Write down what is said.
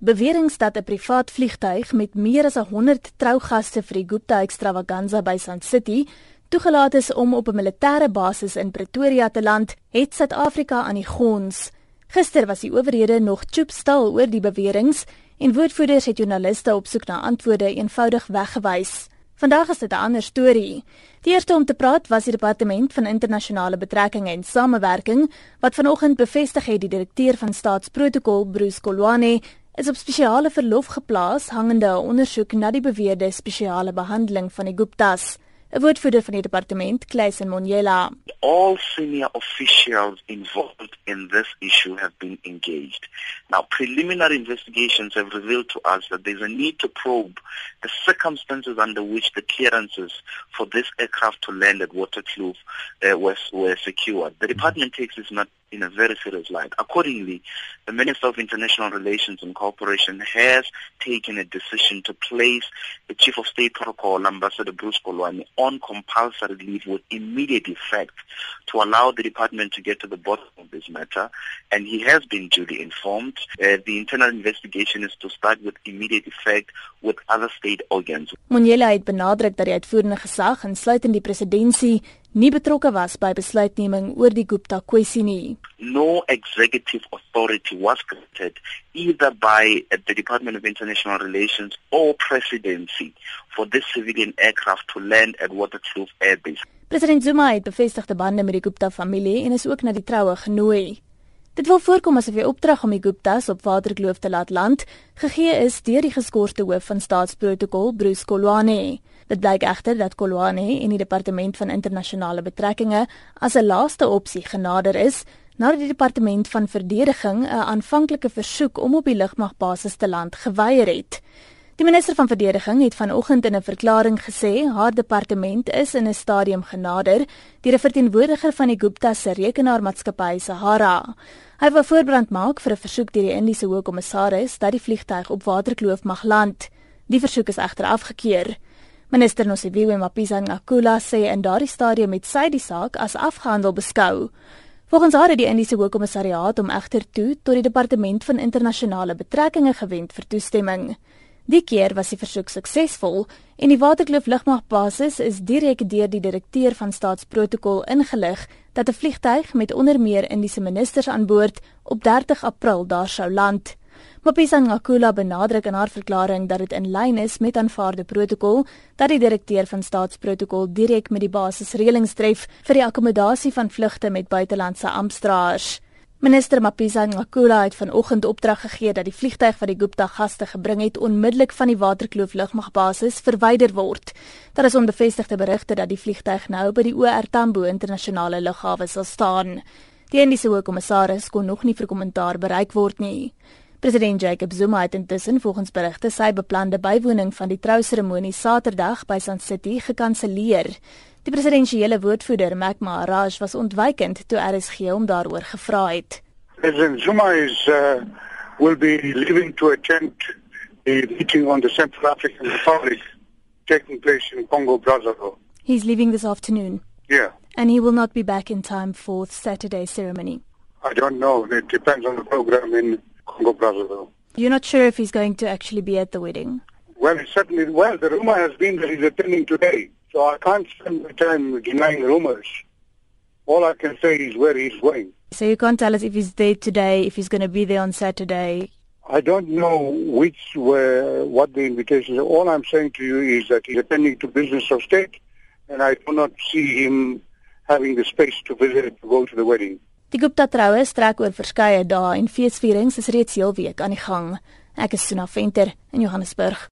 Beweringe dat 'n privaat vliegtuig met meer as 100 trougaste vir die Gupta Extravaganza by Sun City toegelaat is om op 'n militêre basis in Pretoria te land, het Suid-Afrika aan die gons. Gister was die owerhede nog choopstal oor die beweringe en woordvoerders het joernaliste op soek na antwoorde eenvoudig weggewys. Vandag is dit 'n ander storie. Die eerste om te praat was die departement van internasionale betrekkinge en samewerking wat vanoggend bevestig het die direkteur van staatsprotokol Bruce Kolwane is op spesiale verlof geplaas hangende 'n ondersoek na die beweerde spesiale behandeling van die Guptas. 'n Woordvoerder van die departement, Kleisen Monjela. All senior officials involved in this issue have been engaged. Now, preliminary investigations have revealed to us that there's a need to probe the circumstances under which the clearances for this aircraft to land at Waterkloof uh, were, were secured. The department takes this not in a very serious light. Accordingly, the Minister of International Relations and Cooperation has taken a decision to place the Chief of State Protocol, Ambassador Bruce Kolwani, on compulsory leave with immediate effect to allow the department to get to the bottom of this matter. And he has been duly informed. Uh, the internal investigation is to start with immediate effect with other state organs. Monjela het benadruk dat die uitvoerende gesag, insluitend die presidentskap, nie betrokke was by besluitneming oor die Gupta kwessie nie. No executive authority was granted either by the Department of International Relations or presidency for this civilian aircraft to land at Waterkloof Air Base. President Zuma het bevestigde bande met die Gupta familie en is ook na die troue genooi. Dit wil voorkom asof die opdrag om die Guptas op Waterkloof te laat land gegee is deur die geskorte hoof van staatsprotokol Bruce Kolwane. Dit blyk egter dat Kolwane en die departement van internasionale betrekkinge as 'n laaste opsie genader is nadat die departement van verdediging 'n aanvanklike versoek om op die lugmagbasis te land geweier het. Die minister van verdediging het vanoggend in 'n verklaring gesê haar departement is in 'n stadium genader deur 'n verteenwoordiger van die Gupta se rekenaarmaatskappy Sahara. Hy wou voorbrand maak vir 'n versoek deur die Indiese Hoogkommissaris dat die vliegtuig op Waterkloof mag land. Die versoek is egter afgekeur. Minister Nosiviwe Mapisa Ngakula sê in daardie stadium met sy die saak as afgehandel beskou. Volgens haar het die Indiese Hoogkommissariaat om egter toe tot die Departement van Internasionale Betrekkinge gewend vir toestemming. Die keer was die versoek suksesvol en die Waterkloof lugmagbasis is direk deur die direkteur van staatsprotokol ingelig dat 'n vliegtyg met onder meer Indiese ministers aan boord op 30 April daar sou land. Mapisa Ngakula benadruk in haar verklaring dat dit in lyn is met aanvaarde protokol dat die direkteur van staatsprotokol direk met die basisreëlings tref vir die akkommodasie van vlugte met buitelandse amptdraers. Minister Mapisa Ngakula het vanoggend opdrag gegee dat die vliegtyg wat die Gupta gaste gebring het onmiddellik van die Waterkloof lugmagbasis verwyder word. Daar is onbevestigde berigte dat die vliegtyg nou by die OR Tambo internasionale lughawe sal staan. Die Indiese hoofkommissaris kon nog nie vir kommentaar bereik word nie. President Jacob Zuma het intussen volgens berigte sy beplande bywoning van die trouseremonie Saterdag by Sun City gekanselleer. Die presidensiële woordvoerder, Mac Maharaj, was ontwykend toe RSG hom daaroor gevra het. President Zuma is uh, will be leaving to attend a meeting on the Central African Republic taking place in Congo Brazzaville. He's leaving this afternoon. Yeah. And he will not be back in time for Saturday's ceremony. I don't know. It depends on the program in Congo Brazzaville. You're not sure if he's going to actually be at the wedding? Well, certainly, well, the rumor has been that he's attending today, so I can't spend my time denying rumors. All I can say is where he's going. So you can't tell us if he's there today, if he's going to be there on Saturday? I don't know which were what the invitations are. All I'm saying to you is that he's attending to business of state, and I do not see him having the space to visit to go to the wedding. Die Gupta troue strek oor verskeie dae en feesvierings is reeds heel week aan die gang. Ek is Suna Venter in Johannesburg.